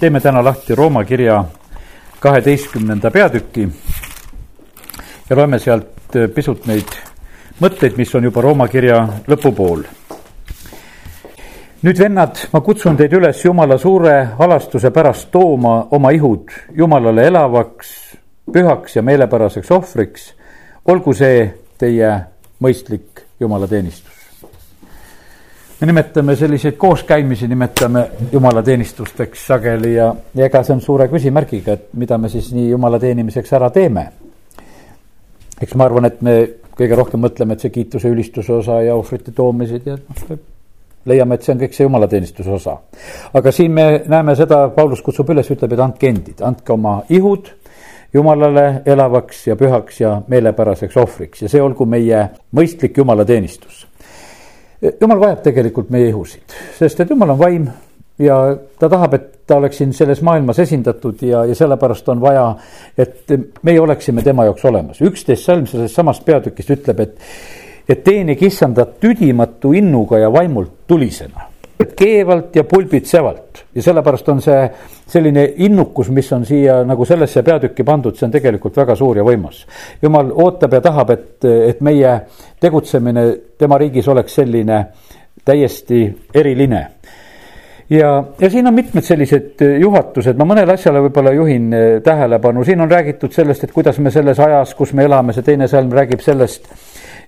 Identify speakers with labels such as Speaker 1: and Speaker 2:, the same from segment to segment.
Speaker 1: teeme täna lahti Rooma kirja kaheteistkümnenda peatüki ja loeme sealt pisut neid mõtteid, mis on juba Rooma kirja lõpupool. nüüd vennad, ma kutsun teid üles Jumala suure halastuse pärast tooma oma ihud Jumalale elavaks, pühaks ja meelepäraseks ohvriks. olgu see teie mõistlik jumalateenistus me nimetame selliseid kooskäimisi, nimetame jumalateenistusteks sageli ja, ja ega see on suure küsimärgiga, et mida me siis nii jumala teenimiseks ära teeme. eks ma arvan, et me kõige rohkem mõtleme, et see kiituse, ülistuse osa ja ohvrite toomised ja noh, leiame, et see on kõik see jumalateenistuse osa. aga siin me näeme seda, Paulus kutsub üles, ütleb, et andke endid, andke oma ihud jumalale elavaks ja pühaks ja meelepäraseks ohvriks ja see olgu meie mõistlik jumalateenistus jumal vajab tegelikult meie ihusid, sest et jumal on vaim ja ta tahab, et ta oleks siin selles maailmas esindatud ja, ja sellepärast on vaja, et meie oleksime tema jaoks olemas. üksteist salm sellest samast peatükist ütleb, et, et teenige issandat tüdimatu innuga ja vaimult tulisena keevalt ja pulbitsevalt. Ja sellepärast on see selline innukus, mis on siia nagu sellesse peatükki pandud, see on tegelikult väga suur ja võimas. jumal ootab ja tahab, et, et meie tegutsemine tema riigis oleks selline täiesti eriline. Ja, ja siin on mitmed sellised juhatused, ma mõnele asjale võib-olla juhin tähelepanu, siin on räägitud sellest, et kuidas me selles ajas, kus me elame, see teine salm räägib sellest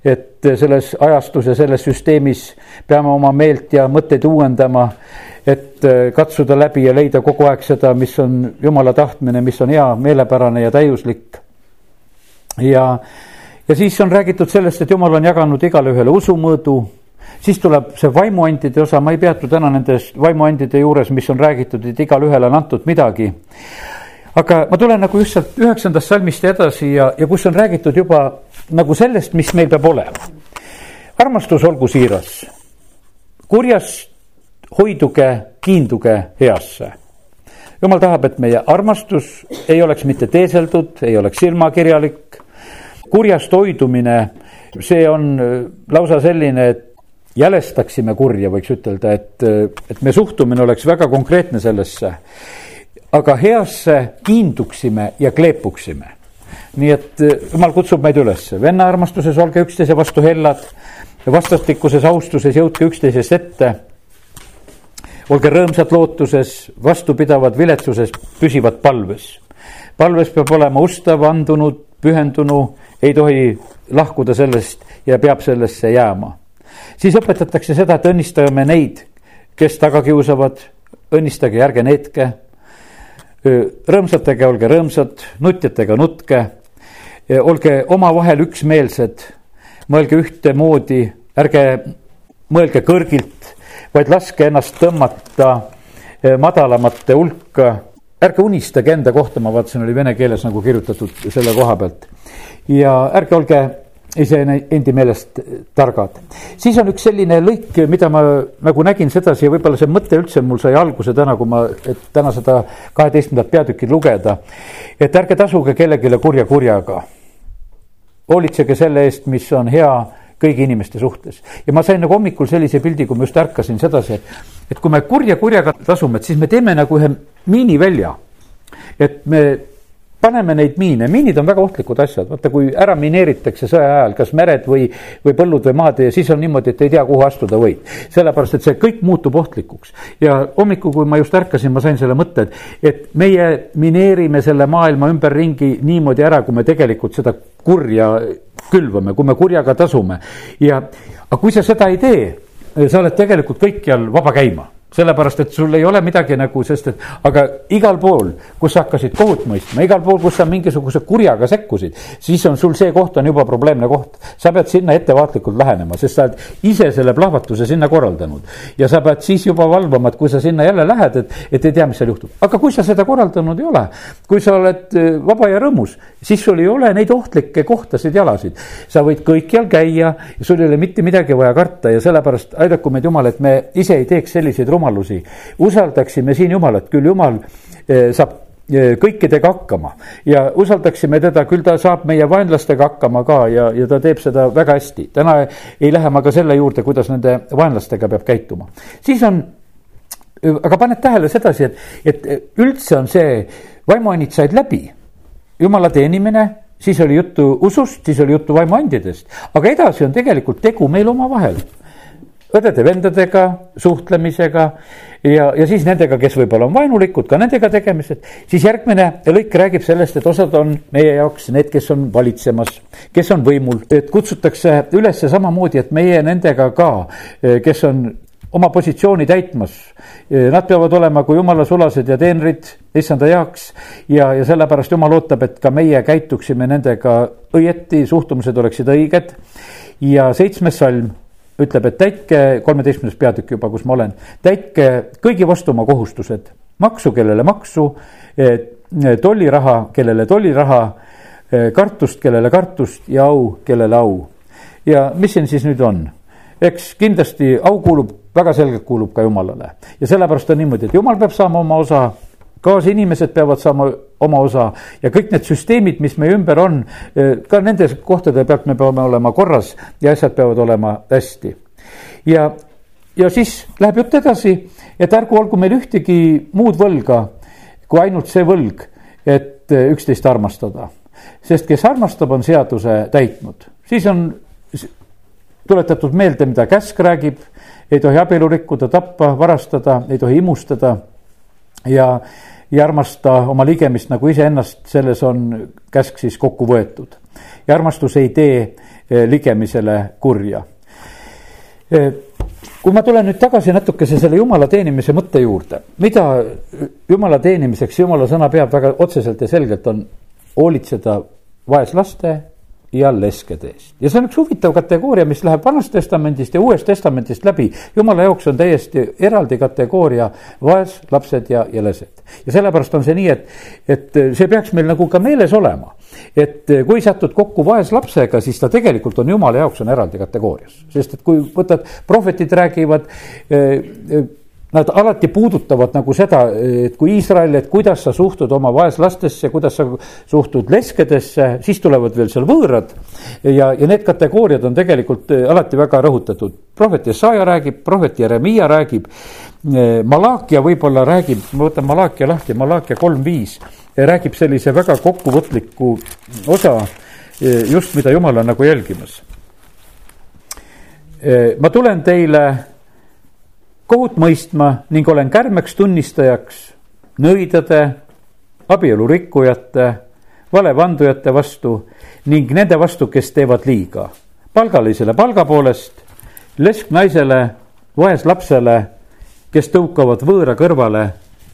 Speaker 1: et selles ajastus ja selles süsteemis peame oma meelt ja mõtteid uuendama, et äh, katsuda läbi ja leida kogu aeg seda, mis on jumala tahtmine, mis on hea, meelepärane ja täiuslik. ja, ja siis on räägitud sellest, et jumal on jaganud igale ühele usumõõdu, siis tuleb see vaimuandide osa, ma ei peatu täna nendes vaimuandide juures, mis on räägitud, et igalühele on antud midagi. Aga ma tulen nagu just sealt üheksandast salmist edasi ja, ja kus on räägitud juba nagu sellest, mis meil peab olema. armastus olgu siiras, kurjast hoiduge, kiinduge heasse. jumal tahab, et meie armastus ei oleks mitte teeseldud, ei oleks silmakirjalik. kurjast hoidumine, see on äh, lausa selline, et jälestaksime kurja, võiks ütelda, et, äh, et me suhtumine oleks väga konkreetne sellesse aga heasse kiinduksime ja kleepuksime. Nii et eh, jumal kutsub meid üles, venna armastuses olge üksteise vastu hellad, vastastikuses austuses jõudke üksteisest ette. olge rõõmsad lootuses, vastupidavad viletsuses, püsivad palves. palves peab olema ustav, andunud, pühendunu, ei tohi lahkuda sellest ja peab sellesse jääma. siis õpetatakse seda, et õnnistame neid, kes taga kiusavad, õnnistage, ärge neetke rõõmsatega olge rõõmsad, nutjatega nutke, olge omavahel üksmeelsed, mõelge ühtemoodi, ärge mõelge kõrgilt, vaid laske ennast tõmmata madalamate hulka. ärge unistage enda kohta, ma vaatasin, oli vene keeles nagu kirjutatud selle koha pealt. ja ärge olge iseendi meelest targad. siis on üks selline lõik, mida ma nagu nägin sedasi ja võib-olla see mõte üldse mul sai alguse täna, kui ma, et täna seda kaheteistkümnendat peatükki lugeda. et ärge tasuge kellelegi kurja kurjaga. Hoolitsege selle eest, mis on hea kõigi inimeste suhtes. ja ma sain nagu hommikul sellise pildi, kui ma just ärkasin sedasi, et, et kui me kurja kurjaga tasume, et siis me teeme nagu ühe miinivälja. et me paneme neid miine, miinid on väga ohtlikud asjad, vaata kui ära mineeritakse sõja ajal, kas mered või, või põllud või maad ja siis on niimoodi, et ei tea, kuhu astuda võid. sellepärast, et see kõik muutub ohtlikuks. Ja hommikul, kui ma just ärkasin, ma sain selle mõtte, et, et meie mineerime selle maailma ümberringi niimoodi ära, kui me tegelikult seda kurja külvame, kui me kurjaga tasume. Ja, aga kui sa seda ei tee, sa oled tegelikult kõikjal vaba käima sellepärast, et sul ei ole midagi nagu, sest et aga igal pool, kus sa hakkasid kohut mõistma, igal pool, kus sa mingisuguse kurjaga sekkusid, siis on sul see koht on juba probleemne koht. sa pead sinna ettevaatlikult lähenema, sest sa oled ise selle plahvatuse sinna korraldanud. ja sa pead siis juba valvama, et kui sa sinna jälle lähed, et, et ei tea, mis seal juhtub. aga kui sa seda korraldanud ei ole, kui sa oled äh, vaba ja rõõmus, siis sul ei ole neid ohtlikke kohtasid jalasid. sa võid kõikjal käia ja sul ei ole mitte midagi vaja karta ja sellepärast aidaku meid Jumal, et me ise ei teeks selliseid rumalusi rumalusi. usaldaksime siin Jumalat, küll Jumal eh, saab eh, kõikidega hakkama ja usaldaksime teda, küll ta saab meie vaenlastega hakkama ka ja, ja ta teeb seda väga hästi. täna ei lähe ma ka selle juurde, kuidas nende vaenlastega peab käituma. siis on aga paned tähele sedasi, et, et üldse on see, vaimuannid said läbi, jumala teenimine, siis oli juttu usust, siis oli juttu vaimuandidest, aga edasi on tegelikult tegu meil omavahel õdede-vendadega suhtlemisega ja, ja siis nendega, kes võib-olla on vaenulikud, ka nendega tegemised. siis järgmine lõik räägib sellest, et osad on meie jaoks need, kes on valitsemas, kes on võimul, et kutsutakse üles samamoodi, et meie nendega ka, kes on oma positsiooni täitmas. Nad peavad olema kui jumala sulased ja teenrid issanda heaks ja, ja sellepärast jumal ootab, et ka meie käituksime nendega õieti, suhtumised oleksid õiged. ja seitsmes salm ütleb, et täitke, kolmeteistkümnes peatükk juba, kus ma olen, täitke kõigi vastu oma kohustused, maksu, kellele maksu, tolliraha, kellele tolliraha, kartust, kellele kartust ja au, kellele au. ja mis siin siis nüüd on? eks kindlasti au kuulub, väga selgelt kuulub ka Jumalale ja sellepärast on niimoodi, et Jumal peab saama oma osa kaasinimesed peavad saama oma osa ja kõik need süsteemid, mis meie ümber on, eh, ka nendes kohtade pealt me peame olema korras ja asjad peavad olema hästi. ja, ja siis läheb jutt edasi, et ärgu olgu meil ühtegi muud võlga kui ainult see võlg, et eh, üksteist armastada. sest kes armastab, on seaduse täitnud, siis on tuletatud meelde, mida käsk räägib, ei tohi abielu rikkuda, tappa, varastada, ei tohi imustada ja ei armasta oma ligemist nagu iseennast, selles on käsk siis kokku võetud. ja armastus ei tee eh, ligemisele kurja. Eh, kui ma tulen nüüd tagasi natukese selle jumala teenimise mõtte juurde, mida jumala teenimiseks jumala sõna peab väga otseselt ja selgelt, on hoolitseda vaeslaste ja leskede eest. ja see on üks huvitav kategooria, mis läheb Vanast Testamendist ja Uuest Testamendist läbi. jumala jaoks on täiesti eraldi kategooria vaeslapsed ja, ja lesed. ja sellepärast on see nii, et, et see peaks meil nagu ka meeles olema. et kui satud kokku vaeslapsega, siis ta tegelikult on jumala jaoks on eraldi kategoorias. sest et kui võtad, prohvetid räägivad eh, nad alati puudutavad nagu seda, et kui Iisrael, et kuidas sa suhtud oma vaeslastesse, kuidas sa suhtud leskedesse, siis tulevad veel seal võõrad. ja, ja need kategooriad on tegelikult eh, alati väga rõhutatud. prohvet Jesaja räägib, prohvet Jeremiia räägib. Eh, Malakia võib-olla räägib, ma võtan Malakia lahti, Malakia kolm viis, räägib sellise väga kokkuvõtliku osa eh, just, mida jumal on nagu jälgimas. ma tulen teile kohut mõistma ning olen kärmeks tunnistajaks nõidade, abielu rikkujate, valevandujate vastu ning nende vastu, kes teevad liiga. palgalisele palga poolest, lesknaisele, vaeslapsele, kes tõukavad võõra kõrvale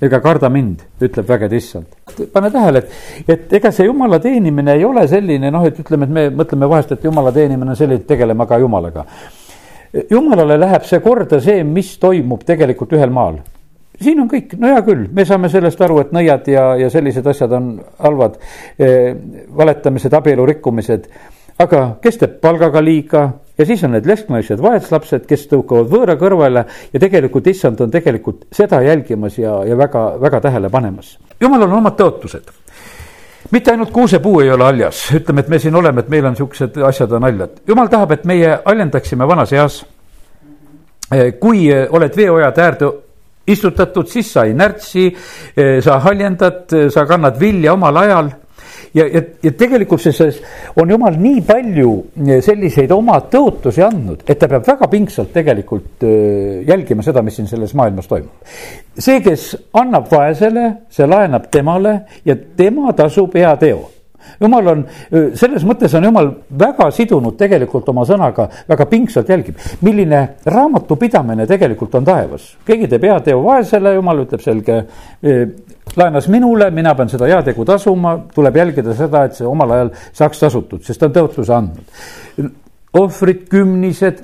Speaker 1: ega karda mind, ütleb vägede issand. pane tähele, et, et ega see jumala teenimine ei ole selline noh, et ütleme, et me mõtleme vahest, et jumala teenimine on selline, et tegeleme ka jumalaga jumalale läheb see korda, see, mis toimub tegelikult ühel maal. siin on kõik, no hea küll, me saame sellest aru, et nõiad ja, ja sellised asjad on halvad eh,, valetamised, abielu rikkumised. aga kes teeb palgaga liiga ja siis on need lesknaised, vaeslapsed, kes tõukavad võõra kõrvale ja tegelikult issand on tegelikult seda jälgimas ja, ja väga, väga tähele panemas. jumalal on omad tõotused mitte ainult kuusepuu ei ole haljas, ütleme, et me siin oleme, et meil on siuksed asjad on haljad. jumal tahab, et meie haljendaksime vanas eas. Eh, kui eh, oled veeojade äärde istutatud, siis sa ei närtsi, eh, sa haljendad, sa kannad vilja omal ajal ja, ja, ja tegelikult see on jumal nii palju eh, selliseid oma tõotusi andnud, et ta peab väga pingsalt tegelikult eh, jälgima seda, mis siin selles maailmas toimub. see, kes annab vaesele, see laenab temale ja tema tasub heateo jumal on, selles mõttes on jumal väga sidunud tegelikult oma sõnaga, väga pingsalt jälgib, milline raamatupidamine tegelikult on taevas. keegi teeb heateo vaesele, jumal ütleb selge, laenas minule, mina pean seda heategu tasuma, tuleb jälgida seda, et see omal ajal saaks tasutud, sest ta on tõotuse andnud. ohvrid, kümnised,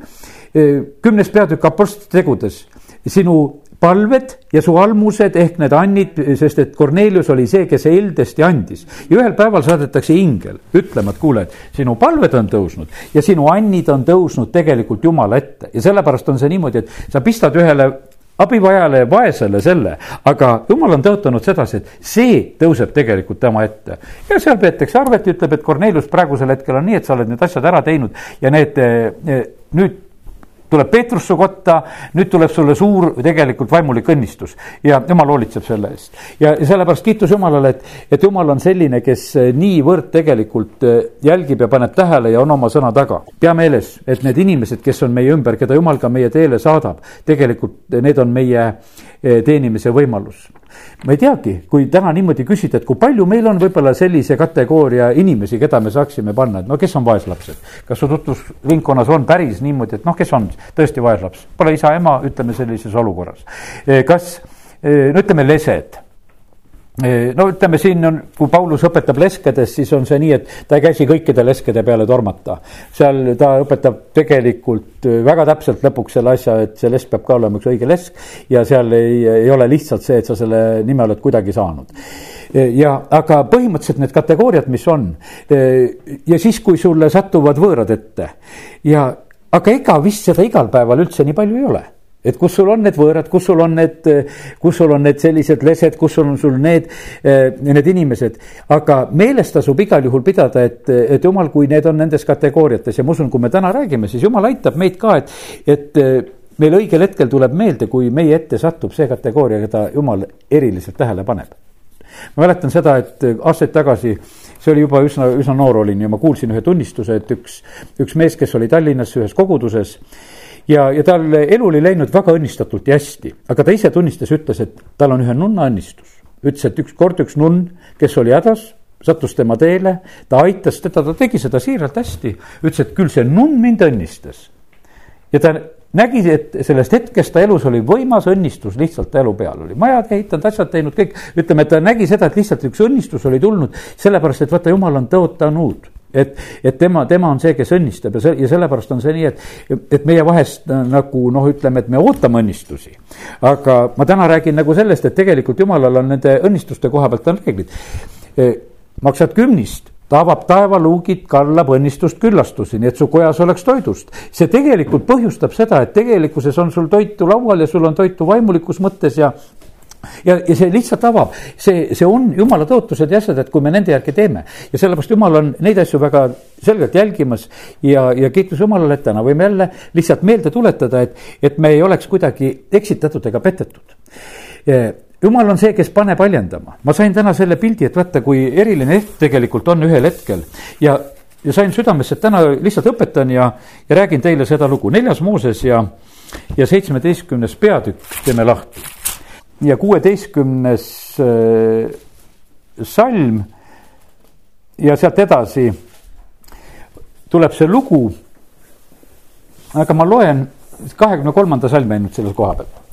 Speaker 1: kümnes peatükk Apostlite tegudes, sinu palved ja su almused ehk need annid, sest et Kornelius oli see, kes eldesti andis. ja ühel päeval saadetakse ingel ütlema, et kuule, et sinu palved on tõusnud ja sinu annid on tõusnud tegelikult Jumala ette ja sellepärast on see niimoodi, et sa pistad ühele abivajale ja vaesele selle, aga jumal on tõotanud sedasi, et see tõuseb tegelikult tema ette. ja seal peetakse arvet ja ütleb, et Kornelius praegusel hetkel on nii, et sa oled need asjad ära teinud ja need eh, nüüd tuleb Peetrus su kotta, nüüd tuleb sulle suur tegelikult vaimulik õnnistus ja jumal hoolitseb selle eest. ja sellepärast kiitus Jumalale, et, et Jumal on selline, kes niivõrd tegelikult jälgib ja paneb tähele ja on oma sõna taga. pea meeles, et need inimesed, kes on meie ümber, keda Jumal ka meie teele saadab, tegelikult need on meie teenimise võimalus ma ei teagi, kui täna niimoodi küsida, et kui palju meil on võib-olla sellise kategooria inimesi, keda me saaksime panna, et no kes on vaeslapsed. kas su tutvusringkonnas on päris niimoodi, et noh, kes on tõesti vaeslaps, pole isa-ema, ütleme sellises olukorras. kas, no ütleme lesed no ütleme, siin on, kui Paulus õpetab leskedes, siis on see nii, et ta ei käsi kõikide leskede peale tormata. seal ta õpetab tegelikult väga täpselt lõpuks selle asja, et see lesk peab ka olema üks õige lesk ja seal ei, ei ole lihtsalt see, et sa selle nime oled kuidagi saanud ja, aga põhimõtteliselt need kategooriad, mis on ja siis, kui sulle satuvad võõrad ette ja, aga ega vist seda igal päeval üldse nii palju ei ole et kus sul on need võõrad, kus sul on need, kus sul on need sellised lesed, kus sul on sul need, eh, need inimesed. aga meeles tasub igal juhul pidada, et, et jumal, kui need on nendes kategooriates ja ma usun, kui me täna räägime, siis jumal aitab meid ka, et, et eh, meil õigel hetkel tuleb meelde, kui meie ette satub see kategooria, keda jumal eriliselt tähele paneb. ma mäletan seda, et aastaid tagasi see oli juba üsna, üsna noor olin ja ma kuulsin ühe tunnistuse, et üks, üks mees, kes oli Tallinnas ühes koguduses ja, ja tal elu oli läinud väga õnnistatult ja hästi, aga ta ise tunnistas, ütles, et tal on ühe nunna õnnistus. ütles, et ükskord üks nunn, kes oli hädas, sattus tema teele, ta aitas teda, ta tegi seda siiralt hästi, ütles, et küll see nunn mind õnnistas. ja ta nägi, et sellest hetkest ta elus oli võimas õnnistus lihtsalt ta elu peal oli, majad ehitanud, asjad teinud, kõik. ütleme, ta nägi seda, et lihtsalt üks õnnistus oli tulnud, sellepärast et vaata, jumal on tõotanud et, et tema, tema on see, kes õnnistab ja see, ja sellepärast on see nii, et, et meie vahest nagu noh, ütleme, et me ootame õnnistusi. aga ma täna räägin nagu sellest, et tegelikult jumalal on nende õnnistuste koha pealt on reeglid. E, maksad kümnist ta avab taevaluugid, kallab õnnistust küllastusi, nii et su kojas oleks toidust. see tegelikult põhjustab seda, et tegelikkuses on sul toitu laual ja sul on toitu vaimulikus mõttes ja ja, ja see lihtsalt avab, see, see on jumala tõotused ja asjad, et kui me nende järgi teeme. ja sellepärast jumal on neid asju väga selgelt jälgimas ja, ja kiitus Jumalale, et täna võime jälle lihtsalt meelde tuletada, et, et me ei oleks kuidagi eksitatud ega petetud jumal on see, kes paneb haljendama, ma sain täna selle pildi, et vaata, kui eriline hetk tegelikult on ühel hetkel ja, ja sain südamesse, et täna lihtsalt õpetan ja, ja räägin teile seda lugu, neljas Mooses ja, ja seitsmeteistkümnes peatükk teeme lahti ja kuueteistkümnes äh, salm ja sealt edasi tuleb see lugu. aga ma loen kahekümne kolmanda salmi ainult selle koha pealt.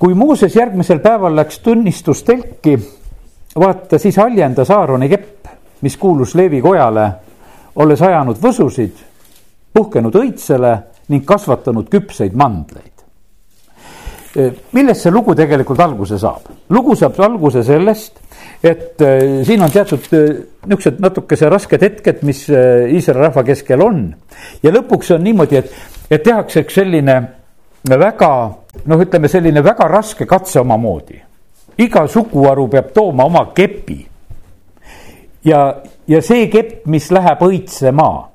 Speaker 1: Kui Mooses järgmisel päeval läks tunnistustelki, vaata siis haljendas Aaroni kepp, mis kuulus Leevi kojale, olles ajanud võsusid, puhkenud õitsele ning kasvatanud küpseid mandleid millest see lugu tegelikult alguse saab? lugu saab alguse sellest, et äh, siin on teatud äh, niisugused natukese rasked hetked, mis Iisraeli rahva keskel on. ja lõpuks on niimoodi, et, et tehakse üks selline väga noh, ütleme selline väga raske katse omamoodi. iga suguharu peab tooma oma kepi. ja, ja see kepp, mis läheb õitsema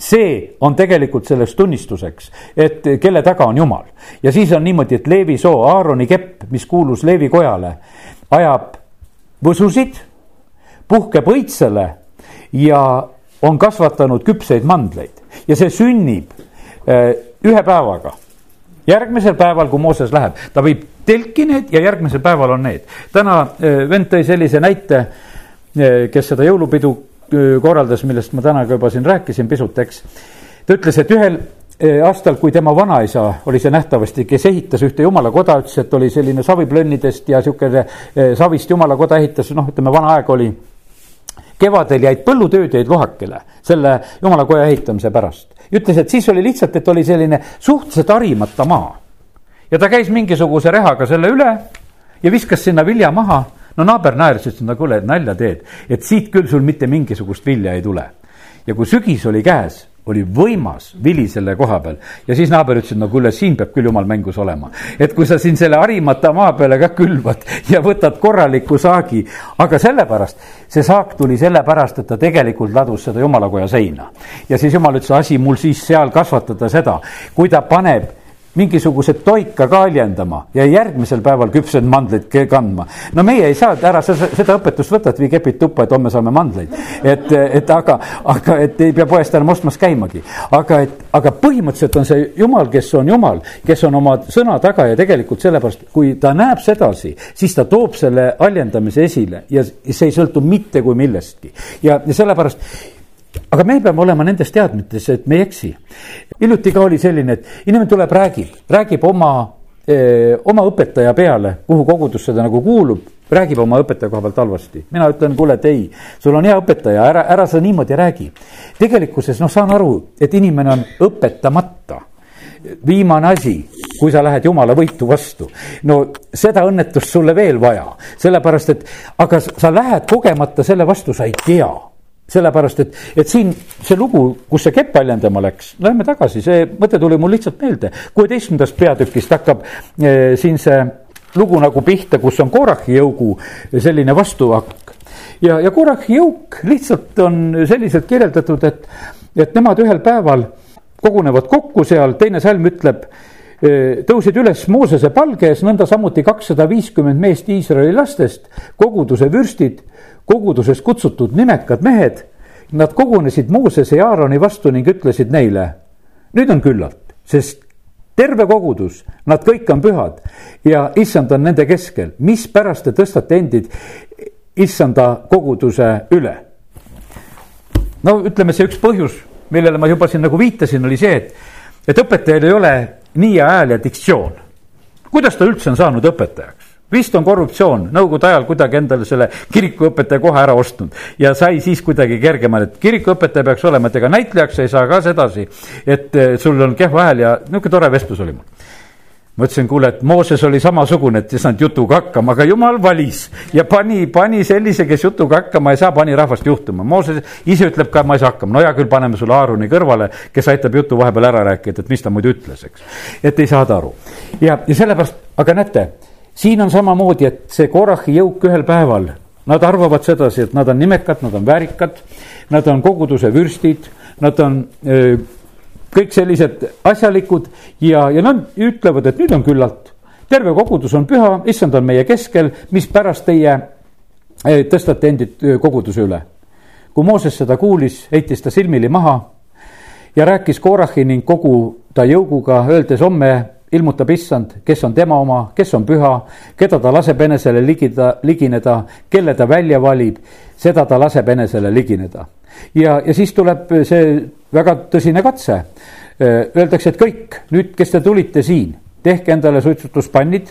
Speaker 1: see on tegelikult selleks tunnistuseks, et kelle taga on Jumal. ja siis on niimoodi, et Leevi soo, Aaroni kepp, mis kuulus Leevi kojale, ajab võsusid, puhkeb õitsele ja on kasvatanud küpseid mandleid ja see sünnib äh, ühe päevaga. järgmisel päeval, kui Mooses läheb, ta viib telki need ja järgmisel päeval on need. täna äh, vend tõi sellise näite, äh, kes seda jõulupidu korraldas, millest ma täna ka juba siin rääkisin pisut, eks. ta ütles, et ühel aastal, kui tema vanaisa oli see nähtavasti, kes ehitas ühte jumalakoda, ütles, et oli selline saviplönnidest ja sihukene savist jumalakoda ehitas, noh, ütleme vana aeg oli. kevadel jäid põllutööd jäid lohakile selle jumalakoja ehitamise pärast. Ütles, et siis oli lihtsalt, et oli selline suhteliselt harimata maa. ja ta käis mingisuguse rehaga selle üle ja viskas sinna vilja maha no naaber naeris, ütles, no kuule, nalja teed, et siit küll sul mitte mingisugust vilja ei tule. ja kui sügis oli käes, oli võimas vili selle koha peal. ja siis naaber ütles, et no kuule, siin peab küll jumal mängus olema. et kui sa siin selle harimata maa peale ka külvad ja võtad korraliku saagi, aga sellepärast, see saak tuli sellepärast, et ta tegelikult ladus seda jumalakoja seina. ja siis jumal ütles, asi mul siis seal kasvatada seda, kui ta paneb mingisugused toika kaljendama ja järgmisel päeval küpsed mandleid kandma. no meie ei saa, ära sa seda õpetust võta, et vii kepid tuppa, et homme saame mandleid. et, et aga, aga et ei pea poest enam ostmas käimagi. aga et, aga põhimõtteliselt on see jumal, kes on jumal, kes on oma sõna taga ja tegelikult sellepärast, kui ta näeb sedasi, siis ta toob selle haljendamise esile ja see ei sõltu mitte kui millestki. ja, ja sellepärast aga me peame olema nendes teadmites, et me ei eksi. hiljuti ka oli selline, et inimene tuleb, räägib, räägib oma, oma õpetaja peale, kuhu kogudus seda nagu kuulub, räägib oma õpetaja koha pealt halvasti. mina ütlen, kuule, et ei, sul on hea õpetaja, ära, ära sa niimoodi räägi. tegelikkuses noh, saan aru, et inimene on õpetamata viimane asi, kui sa lähed jumala võitu vastu. no seda õnnetust sulle veel vaja, sellepärast et, aga sa lähed kogemata selle vastu, sa ei tea sellepärast, et, et siin see lugu, kus see kepp väljendama läks, lähme tagasi, see mõte tuli mul lihtsalt meelde. kuueteistkümnendast peatükist hakkab eh, siin see lugu nagu pihta, kus on Korahi jõugu selline vastuhakk. ja, ja Korahi jõuk lihtsalt on selliselt kirjeldatud, et, et nemad ühel päeval kogunevad kokku seal, teine salm ütleb tõusid üles Moosese palge ees, nõnda samuti kakssada viiskümmend meest Iisraeli lastest, koguduse vürstid kogudusest kutsutud nimekad mehed, nad kogunesid Moosese ja Aaroni vastu ning ütlesid neile, nüüd on küllalt, sest terve kogudus, nad kõik on pühad ja issand on nende keskel, mispärast te tõstate endid issanda koguduse üle? no ütleme, see üks põhjus, millele ma juba siin nagu viitasin, oli see, et, et õpetajal ei ole nii hääl ja diktsioon. kuidas ta üldse on saanud õpetajaks? vist on korruptsioon nõukogude ajal kuidagi endale selle kirikuõpetaja koha ära ostnud ja sai siis kuidagi kergemale, et kirikuõpetaja peaks olema, et ega näitlejaks ei saa ka sedasi, et sul on kehva hääl ja niisugune tore vestlus oli mul ma ütlesin, kuule, et Mooses oli samasugune, et ei saanud jutuga hakkama, aga jumal valis ja pani, pani sellise, kes jutuga hakkama ei saa, pani rahvast juhtuma. Mooses ise ütleb ka, ma ei saa hakkama, no hea küll, paneme sulle Aaroni kõrvale, kes aitab jutu vahepeal ära rääkida, et mis ta muidu ütles, eks. et ei saada aru ja, ja sellepärast, aga näete siin on samamoodi, et see Korahi jõuk ühel päeval, nad arvavad sedasi, et nad on nimekad, nad on väärikad, nad on koguduse vürstid, nad on öö, kõik sellised asjalikud ja, ja nad ütlevad, et nüüd on küllalt. terve kogudus on püha, issand on meie keskel, mispärast teie tõstate endid koguduse üle. kui Mooses seda kuulis, heitis ta silmili maha ja rääkis Korahi ning kogu ta jõuguga, öeldes homme ilmutab issand, kes on tema oma, kes on püha, keda ta laseb enesele ligida, ligineda, kelle ta välja valib, seda ta laseb enesele ligineda. Ja, ja siis tuleb see väga tõsine katse. Öeldakse, et kõik, nüüd, kes te tulite siin, tehke endale suitsutuspannid,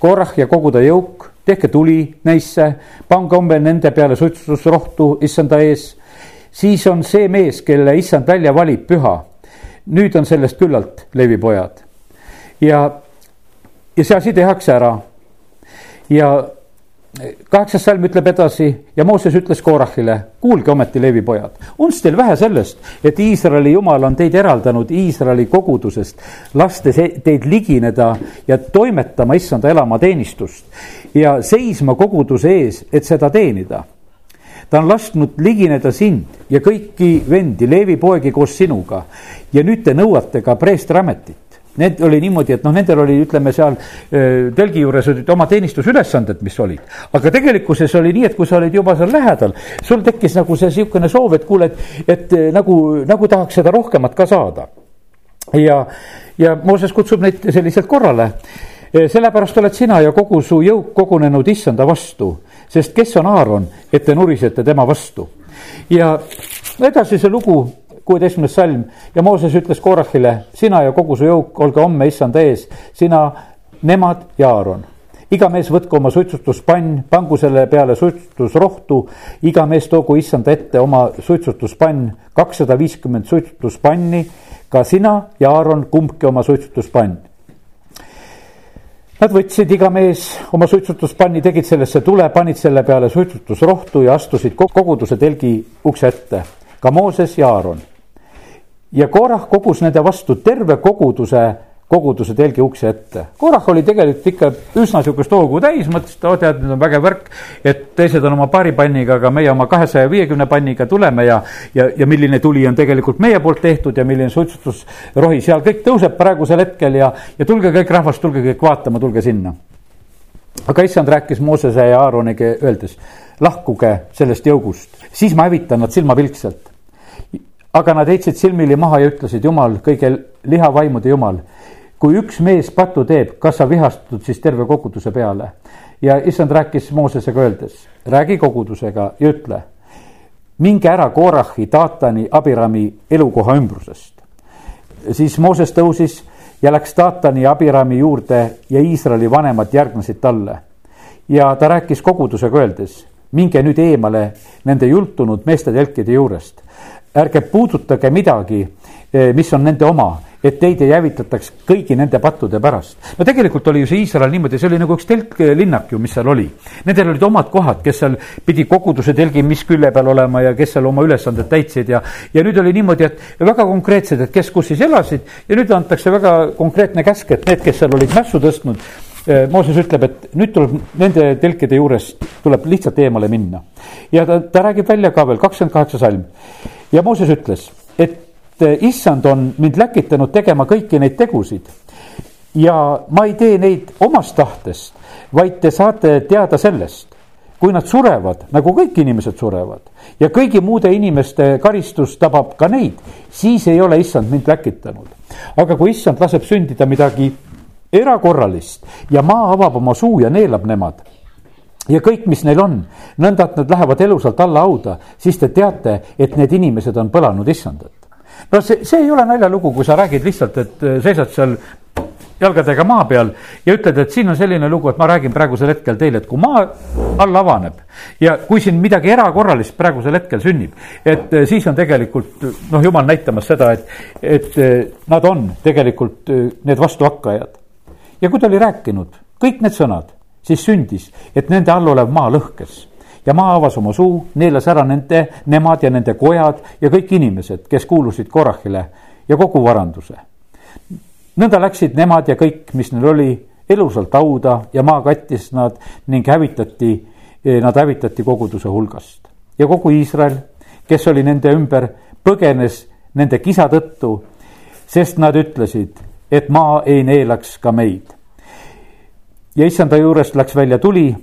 Speaker 1: korrah ja kogu ta jõuk, tehke tuli neisse, pange homme nende peale suitsutusrohtu issanda ees. siis on see mees, kelle issand välja valib, püha. nüüd on sellest küllalt, Leevi pojad ja, ja see asi tehakse ära. ja kaheksas salm ütleb edasi ja Mooses ütles Korahile, kuulge ometi Leevi pojad, on teil vähe sellest, et Iisraeli jumal on teid eraldanud Iisraeli kogudusest, lastes e-, teid ligineda ja toimetama issanda elamateenistust ja seisma koguduse ees, et seda teenida. ta on lasknud ligineda sind ja kõiki vendi, Leevi poegi koos sinuga ja nüüd te nõuate ka preestriametit Need oli niimoodi, et noh, nendel oli, ütleme seal telgi juures olid oma teenistusülesanded, mis olid. aga tegelikkuses oli nii, et kui sa olid juba seal lähedal, sul tekkis nagu see sihukene soov, et kuule, et, et nagu, nagu tahaks seda rohkemat ka saada. ja, ja Mooses kutsub neid selliselt korrale. sellepärast oled sina ja kogu su jõuk kogunenud issanda vastu, sest kes on Aaron, et te nurisete tema vastu. ja edasi see lugu kuueteistkümnes salm. Ja Mooses ütles Korahile, sina ja kogu su jõuk, olge homme issanda ees, sina, nemad ja Aaron. Iga mees võtku oma suitsutuspann, pangu selle peale suitsutusrohtu, iga mees toogu issanda ette oma suitsutuspann, kakssada viiskümmend suitsutuspanni, ka sina ja Aaron, kumbki oma suitsutuspann. Nad võtsid iga mees oma suitsutuspanni, tegid sellesse tule, panid selle peale suitsutusrohtu ja astusid koguduse telgi ukse ette, ka Mooses ja Aaron ja Korah kogus nende vastu terve koguduse koguduse telgi ukse ette. Korah oli tegelikult ikka üsna sihukest hoogu täis, mõtles, et oo tead, nüüd on vägev värk. et teised on oma paari panniga, aga meie oma kahesaja viiekümne panniga tuleme ja, ja, ja milline tuli on tegelikult meie poolt tehtud ja milline suitsutusrohi seal kõik tõuseb praegusel hetkel ja, ja tulge kõik rahvas, tulge kõik vaatama, tulge sinna. aga issand rääkis Moosese ja Aaroniga öeldes, lahkuge sellest jõugust, siis ma hävitan nad silmapilkselt aga nad heitsid silmili maha ja ütlesid, Jumal, kõige lihavaimude Jumal kui üks mees patu teeb, kas sa vihastud siis terve koguduse peale? ja issand rääkis Moosesega öeldes, räägi kogudusega ja ütle, minge ära Korahi, Taatani, Abirami elukoha ümbrusest. siis Mooses tõusis ja läks Taatani ja Abirami juurde ja Iisraeli vanemad järgnesid talle. ja ta rääkis kogudusega öeldes, minge nüüd eemale nende jultunud meeste telkide juurest. Ärge puudutage midagi, eh, mis on nende oma et teid ei hävitataks kõigi nende pattude pärast. no tegelikult oli ju see Iisrael niimoodi, see oli nagu üks telklinnak ju, mis seal oli. Nendel olid omad kohad, kes seal pidi koguduse telgi, mis külje peal olema ja kes seal oma ülesanded täitsid ja, ja nüüd oli niimoodi, et väga konkreetsed, et kes kus siis elasid ja nüüd antakse väga konkreetne käsk, et need, kes seal olid mässu tõstnud eh, Mooses ütleb, et nüüd tuleb nende telkide juurest, tuleb lihtsalt eemale minna. ja ta, ta räägib välja ka veel, kakskümmend kaheksa salm. ja Mooses ütles, et Eh, issand on mind läkitanud tegema kõiki neid tegusid. ja ma ei tee neid omast tahtest, vaid te saate teada sellest, kui nad surevad, nagu kõik inimesed surevad ja kõigi muude inimeste karistus tabab ka neid, siis ei ole issand mind läkitanud. aga kui issand laseb sündida midagi erakorralist ja maa avab oma suu ja neelab nemad ja kõik, mis neil on, nõnda, et nad lähevad elusalt alla hauda, siis te teate, et need inimesed on põlanud issandat no see, see ei ole naljalugu, kui sa räägid lihtsalt, et äh, seisad seal jalgadega maa peal ja ütled, et siin on selline lugu, et ma räägin praegusel hetkel teile, et kui maa all avaneb ja kui siin midagi erakorralist praegusel hetkel sünnib, et äh, siis on tegelikult noh, jumal näitamas seda, et, et äh, nad on tegelikult need vastuhakkajad. Ja kui ta oli rääkinud kõik need sõnad, siis sündis, et nende all olev maa lõhkes ja maa avas oma suu, neelas ära nende, nemad ja nende kojad ja kõik inimesed, kes kuulusid Korahile ja kogu varanduse. nõnda läksid nemad ja kõik, mis neil oli, elusalt hauda ja maa kattis nad ning hävitati, eh, nad hävitati koguduse hulgast. ja kogu Iisrael, kes oli nende ümber, põgenes nende kisa tõttu, sest nad ütlesid, et maa ei neelaks ka meid. ja issanda juurest läks välja tuli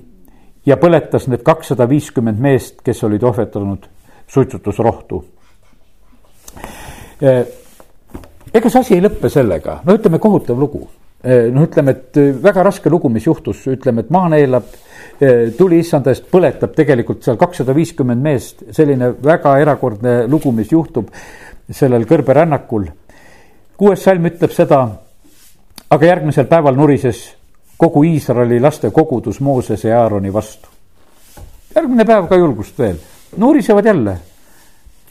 Speaker 1: ja põletas need kakssada viiskümmend meest, kes olid ohvetanud suitsutusrohtu. Ega see asi ei lõppe sellega, no ütleme, kohutav lugu. Noh, ütleme, et väga raske lugu, mis juhtus, ütleme, et maa neelab, tuli issanda eest, põletab tegelikult seal kakssada viiskümmend meest, selline väga erakordne lugu, mis juhtub sellel kõrberännakul. Kuues salm ütleb seda, aga järgmisel päeval nurises kogu Iisraeli laste kogudus Moosese ja Aaroni vastu. järgmine päev ka julgust veel, nurisevad jälle.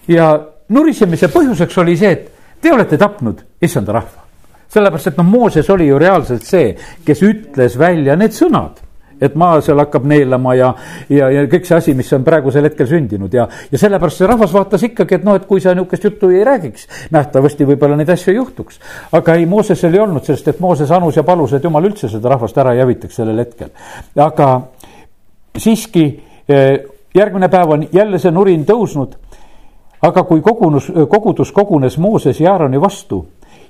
Speaker 1: ja nurisemise põhjuseks oli see, et te olete tapnud issanda rahva. sellepärast, et noh, Mooses oli ju reaalselt see, kes ütles välja need sõnad et maa seal hakkab neelama ja, ja, ja kõik see asi, mis on praegusel hetkel sündinud ja, ja sellepärast see rahvas vaatas ikkagi, et noh, et kui sa nihukest juttu ei räägiks, nähtavasti võib-olla neid asju ei juhtuks. aga ei, Moosesel ei olnud, sest et Mooses anus ja palus, et jumal üldse seda rahvast ära ei hävitaks sellel hetkel. aga siiski eh, järgmine päev on jälle see nurin tõusnud. aga kui kogunus, kogudus kogunes Mooses ja Aaroni vastu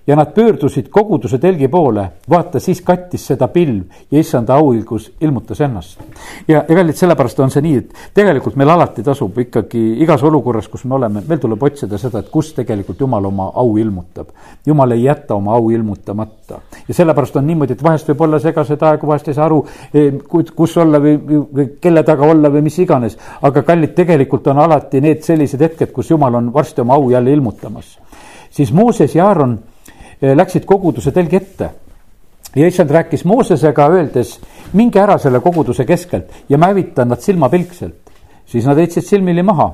Speaker 1: ja nad pöördusid koguduse telgi poole, vaata, siis kattis seda pilv ja issanda auõigus ilmutas ennast. ja, ja kallid, sellepärast on see nii, et tegelikult meil alati tasub ikkagi igas olukorras, kus me oleme, meil tuleb otsida seda, et kus tegelikult Jumal oma au ilmutab. Jumal ei jäta oma au ilmutamata ja sellepärast on niimoodi, et vahest võib olla segased aegu, vahest ei saa aru, eh, kus olla või, või kelle taga olla või mis iganes. aga kallid, tegelikult on alati need sellised hetked, kus Jumal on varsti oma au jälle ilmutamas. siis Mooses ja Aaron läksid koguduse telgi ette. ja issand rääkis Moosesega, öeldes, minge ära selle koguduse keskelt ja ma hävitan nad silmapilkselt. siis nad heitsid silmili maha.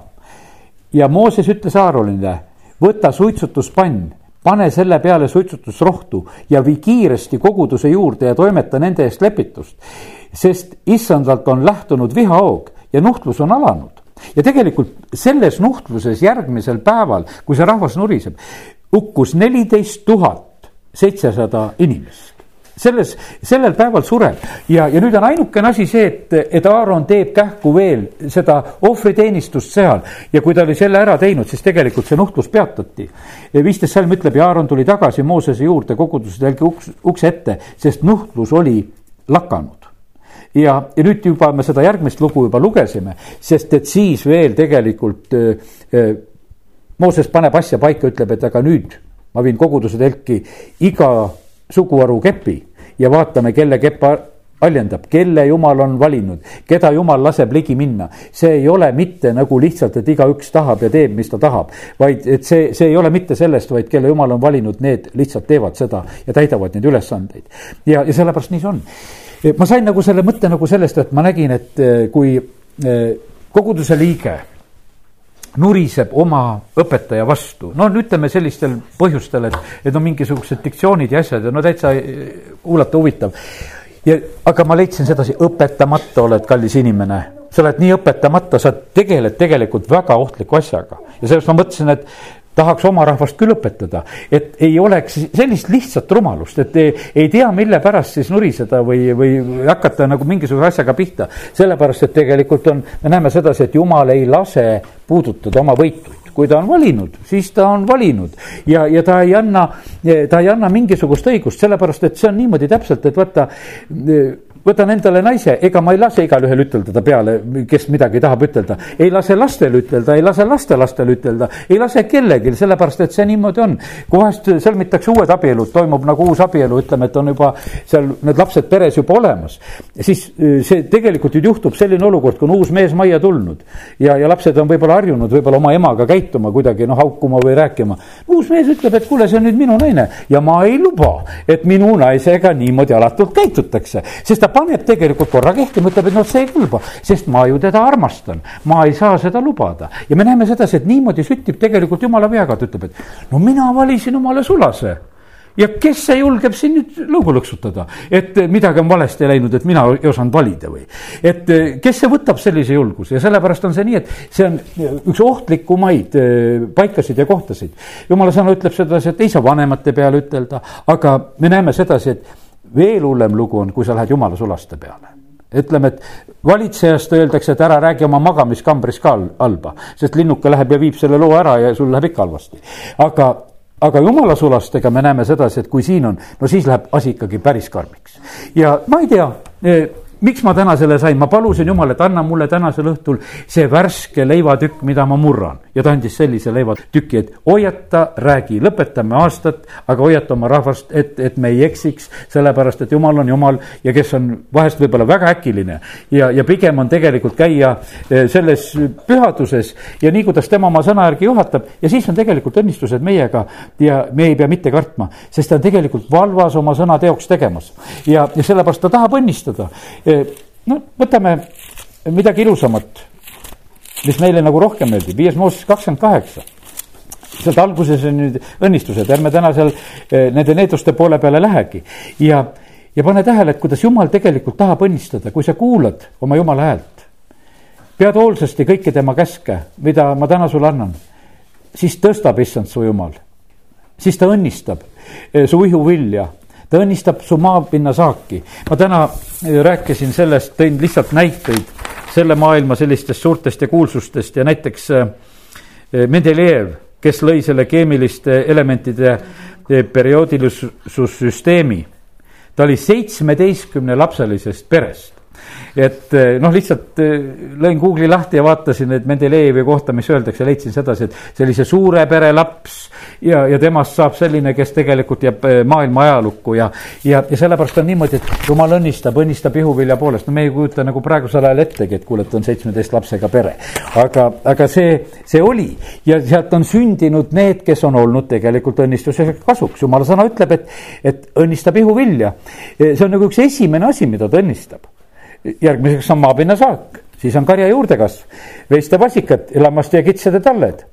Speaker 1: ja Mooses ütles Aaronile, võta suitsutuspann, pane selle peale suitsutusrohtu ja vii kiiresti koguduse juurde ja toimeta nende eest lepitust. sest issandalt on lähtunud vihahoog ja nuhtlus on alanud ja tegelikult selles nuhtluses järgmisel päeval, kui see rahvas nuriseb, hukkus neliteist tuhat seitsesada inimest. Selles, sellel päeval sureb. Ja, ja nüüd on ainukene asi see, et, et Aaron teeb kähku veel seda ohvriteenistust seal. Ja kui ta oli selle ära teinud, siis tegelikult see nuhtlus peatati. viisteist salm ütleb ja Aaron tuli tagasi Moosese juurde koguduse telgi uks, ukse ette, sest nuhtlus oli lakanud. Ja, ja nüüd juba me seda järgmist lugu juba lugesime, sest et siis veel tegelikult äh, Mooses paneb asja paika, ütleb, et aga nüüd ma viin koguduse telki iga suguharu kepi ja vaatame, kelle kepp haljendab, kelle jumal on valinud, keda jumal laseb ligi minna. see ei ole mitte nagu lihtsalt, et igaüks tahab ja teeb, mis ta tahab, vaid et see, see ei ole mitte sellest, vaid kelle jumal on valinud, need lihtsalt teevad seda ja täidavad neid ülesandeid. ja, ja sellepärast nii see on ma sain nagu selle mõtte nagu sellest, et ma nägin, et eh, kui eh, koguduse liige nuriseb oma õpetaja vastu, no ütleme sellistel põhjustel, et, et on mingisugused diktsioonid ja asjad ja no täitsa eh, kuulata huvitav. ja, aga ma leidsin sedasi, õpetamata oled, kallis inimene, sa oled nii õpetamata, sa tegeled tegelikult väga ohtliku asjaga. Ja sellepärast ma mõtlesin, et tahaks oma rahvast küll õpetada, et ei oleks sellist lihtsat rumalust, et ei, ei tea, mille pärast siis nuriseda või, või hakata nagu mingisuguse asjaga pihta. sellepärast, et tegelikult on, me näeme sedasi, et jumal ei lase puudutada oma võituid kui ta on valinud, siis ta on valinud ja, ja ta ei anna, ta ei anna mingisugust õigust, sellepärast et see on niimoodi täpselt, et vaata võtan endale naise, ega ma ei lase igalühel ütelda ta peale, kes midagi tahab ütelda. ei lase lastel ütelda, ei lase lastelastel ütelda, ei lase kellelgi, sellepärast et see niimoodi on. kui vahest sõlmitakse uued abielud, toimub nagu uus abielu, ütleme, et on juba seal need lapsed peres juba olemas. siis äh, see tegelikult ju juhtub selline olukord, kui on uus mees majja tulnud ja, ja lapsed on võib-olla harjunud võib-olla oma emaga käituma kuidagi noh, haukuma või rääkima. uus mees ütleb, et kuule, see on nüüd minu naine ja ma ei luba, et minu naisega niimoodi alatult käitutakse, sest ta paneb tegelikult korra kehtima, ütleb, et noh, see ei kõlba, sest ma ju teda armastan. ma ei saa seda lubada ja me näeme sedasi, et niimoodi süttib tegelikult jumala veaga, ta ütleb, et no mina valisin omale sulase ja kes see julgeb siin nüüd lõugu lõksutada, et midagi on valesti läinud, et mina ei osanud valida või. et kes see võtab sellise julguse ja sellepärast on see nii, et see on üks ohtlikumaid eh, paikasid ja kohtasid. jumala sõna ütleb sedasi, et ei saa vanemate peale ütelda, aga me näeme sedasi, et veel hullem lugu on, kui sa lähed jumala sulaste peale ütleme, et valitsejast öeldakse, et ära räägi oma magamiskambris ka halba, sest linnuke läheb ja viib selle loo ära ja sul läheb ikka halvasti. aga, aga jumala sulastega me näeme sedasi, et kui siin on, no siis läheb asi ikkagi päris karmiks. ja ma ei tea miks ma täna selle sain, ma palusin Jumal, et anna mulle tänasel õhtul see värske leivatükk, mida ma murran. ja ta andis sellise leivatüki, et hoiata, räägi, lõpetame aastat, aga hoiata oma rahvast, et, et me ei eksiks, sellepärast et Jumal on Jumal ja kes on vahest võib-olla väga äkiline. ja, ja pigem on tegelikult käia eh, selles pühaduses ja nii, kuidas tema oma sõna järgi juhatab ja siis on tegelikult õnnistused meiega ja me ei pea mitte kartma, sest ta on tegelikult valvas oma sõna teoks tegemas. ja, ja sellepärast ta tahab õnnistada no võtame midagi ilusamat, mis meile nagu rohkem meeldib, viies Mooses kakskümmend kaheksa. sealt alguses on nüüd õnnistused, ärme täna seal eh, nende needuste poole peale lähegi ja, ja pane tähele, et kuidas jumal tegelikult tahab õnnistada, kui sa kuulad oma jumala häält. pead hoolsasti kõiki tema käske, mida ma täna sulle annan, siis tõstab issand su jumal, siis ta õnnistab eh, su ihuvilja ta õnnistab su maapinna saaki. ma täna rääkisin sellest, tõin lihtsalt näiteid selle maailma sellistest suurtest ja kuulsustest ja näiteks äh, äh, Mendelejev, kes lõi selle keemiliste elementide perioodilisussüsteemi. ta oli seitsmeteistkümne lapselisest perest et noh, lihtsalt lõin Google'i lahti ja vaatasin, et Mendelejevi kohta, mis öeldakse, leidsin sedasi, et sellise suure pere laps ja, ja temast saab selline, kes tegelikult jääb eh, maailma ajalukku ja, ja, ja sellepärast on niimoodi, et jumal õnnistab, õnnistab ihuvilja poolest, no me ei kujuta nagu praegusel ajal ettegi, et kuule, et on seitsmeteist lapsega pere. aga, aga see, see oli ja sealt on sündinud need, kes on olnud tegelikult õnnistuse kasuks, jumala sõna ütleb, et, et õnnistab ihuvilja. see on nagu üks esimene asi, mida ta õnnistab. Järgmiseks on maapinnasaak siis on karja juurdekasv, veiste vasikad, lammaste ja kitsede talled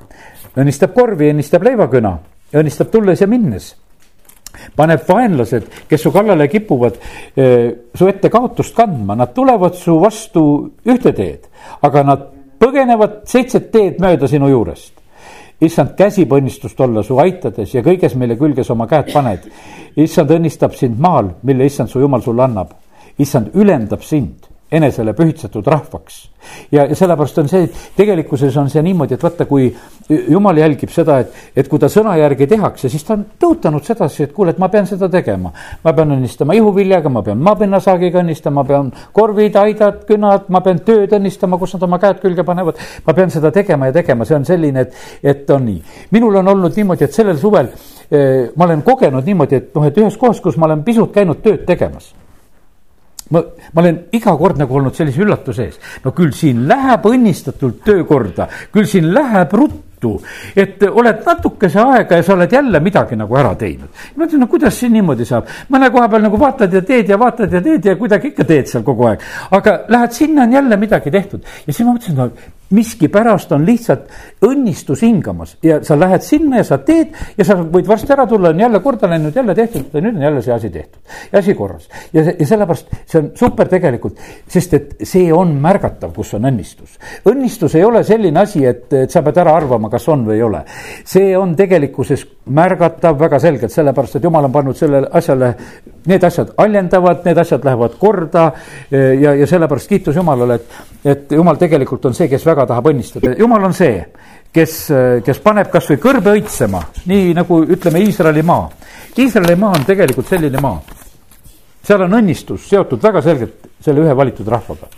Speaker 1: õnnistab korvi, õnnistab leivaküna, õnnistab tulles ja minnes. paneb vaenlased, kes su kallale kipuvad, eh, su ette kaotust kandma, nad tulevad su vastu ühte teed, aga nad põgenevad seitset teed mööda sinu juurest issand käsib õnnistust olla su aitades ja kõiges, mille külge sa oma käed paned. issand õnnistab sind maal, mille issand su jumal sulle annab. Issand ülendab sind enesele pühitsetud rahvaks. ja, ja sellepärast on see, tegelikkuses on see niimoodi, et vaata, kui jumal jälgib seda, et, et kui ta sõna järgi tehakse, siis ta on tõotanud sedasi, et kuule, et ma pean seda tegema. ma pean õnnistama ihuviljaga, ma pean maapinnasaagiga õnnistama, ma pean korvid, aidad, künnad, ma pean tööd õnnistama, kus nad oma käed külge panevad. ma pean seda tegema ja tegema, see on selline, et, et on nii. minul on olnud niimoodi, et sellel suvel eh, ma olen kogenud niimoodi, et noh, et ühes kohas, kus ma olen pisut käinud tööd tegemas ma, ma olen iga kord nagu olnud sellise üllatuse ees. no küll siin läheb õnnistatult töökorda, küll siin läheb ruttu, et oled natukese aega ja sa oled jälle midagi nagu ära teinud. ma ütlen, no kuidas siin niimoodi saab, mõne koha peal nagu vaatad ja teed ja vaatad ja teed ja kuidagi ikka teed seal kogu aeg. aga lähed sinna, on jälle midagi tehtud ja siis ma mõtlesin, no miskipärast on lihtsalt õnnistus hingamas ja sa lähed sinna ja sa teed ja sa võid varsti ära tulla, on jälle korda läinud, jälle tehtud nüüd on jälle see asi tehtud. ja asi korras ja, ja sellepärast see on super tegelikult, sest et see on märgatav, kus on õnnistus. õnnistus ei ole selline asi, et, et sa pead ära arvama, kas on või ei ole. see on tegelikkuses märgatav väga selgelt, sellepärast et jumal on pannud sellele asjale, need asjad haljendavad, need asjad lähevad korda ja, ja sellepärast kiitus Jumalale, et, et Jumal tegelikult on see, kes väga tahab õnnistada, Jumal on see, kes, kes paneb kasvõi kõrbe õitsema, nii nagu ütleme, Iisraeli maa. Iisraeli maa on tegelikult selline maa. seal on õnnistus seotud väga selgelt selle ühe valitud rahvaga.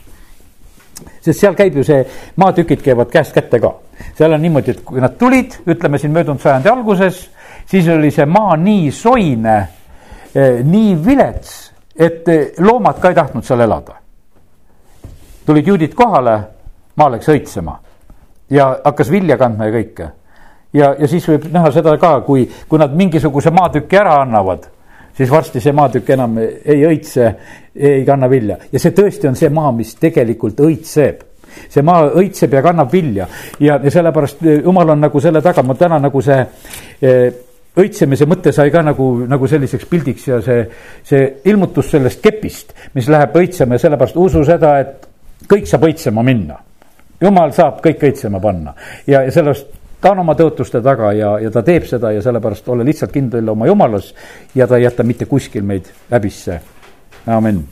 Speaker 1: sest seal käib ju see, maatükid käivad käest kätte ka. seal on niimoodi, et kui nad tulid, ütleme siin möödunud sajandi alguses, siis oli see maa nii soine, eh, nii vilets, et eh, loomad ka ei tahtnud seal elada. tulid juudid kohale maa läks õitsema. Ja hakkas vilja kandma ja kõike. ja, ja siis võib näha seda ka, kui, kui nad mingisuguse maatüki ära annavad, siis varsti see maatükk enam ei õitse, ei kanna vilja. Ja see tõesti on see maa, mis tegelikult õitseb. See maa õitseb ja kannab vilja. Ja, ja sellepärast jumal on nagu selle taga, ma täna nagu see eh, õitsemise mõte sai ka nagu, nagu selliseks pildiks ja see, see ilmutus sellest kepist, mis läheb õitsema. Ja sellepärast usu seda, et kõik saab õitsema minna jumal saab kõik õitsema panna ja, ja sellest ta on oma tõotuste taga ja, ja ta teeb seda ja sellepärast ole lihtsalt kindel oma jumalas ja ta ei jäta mitte kuskil meid häbisse. amin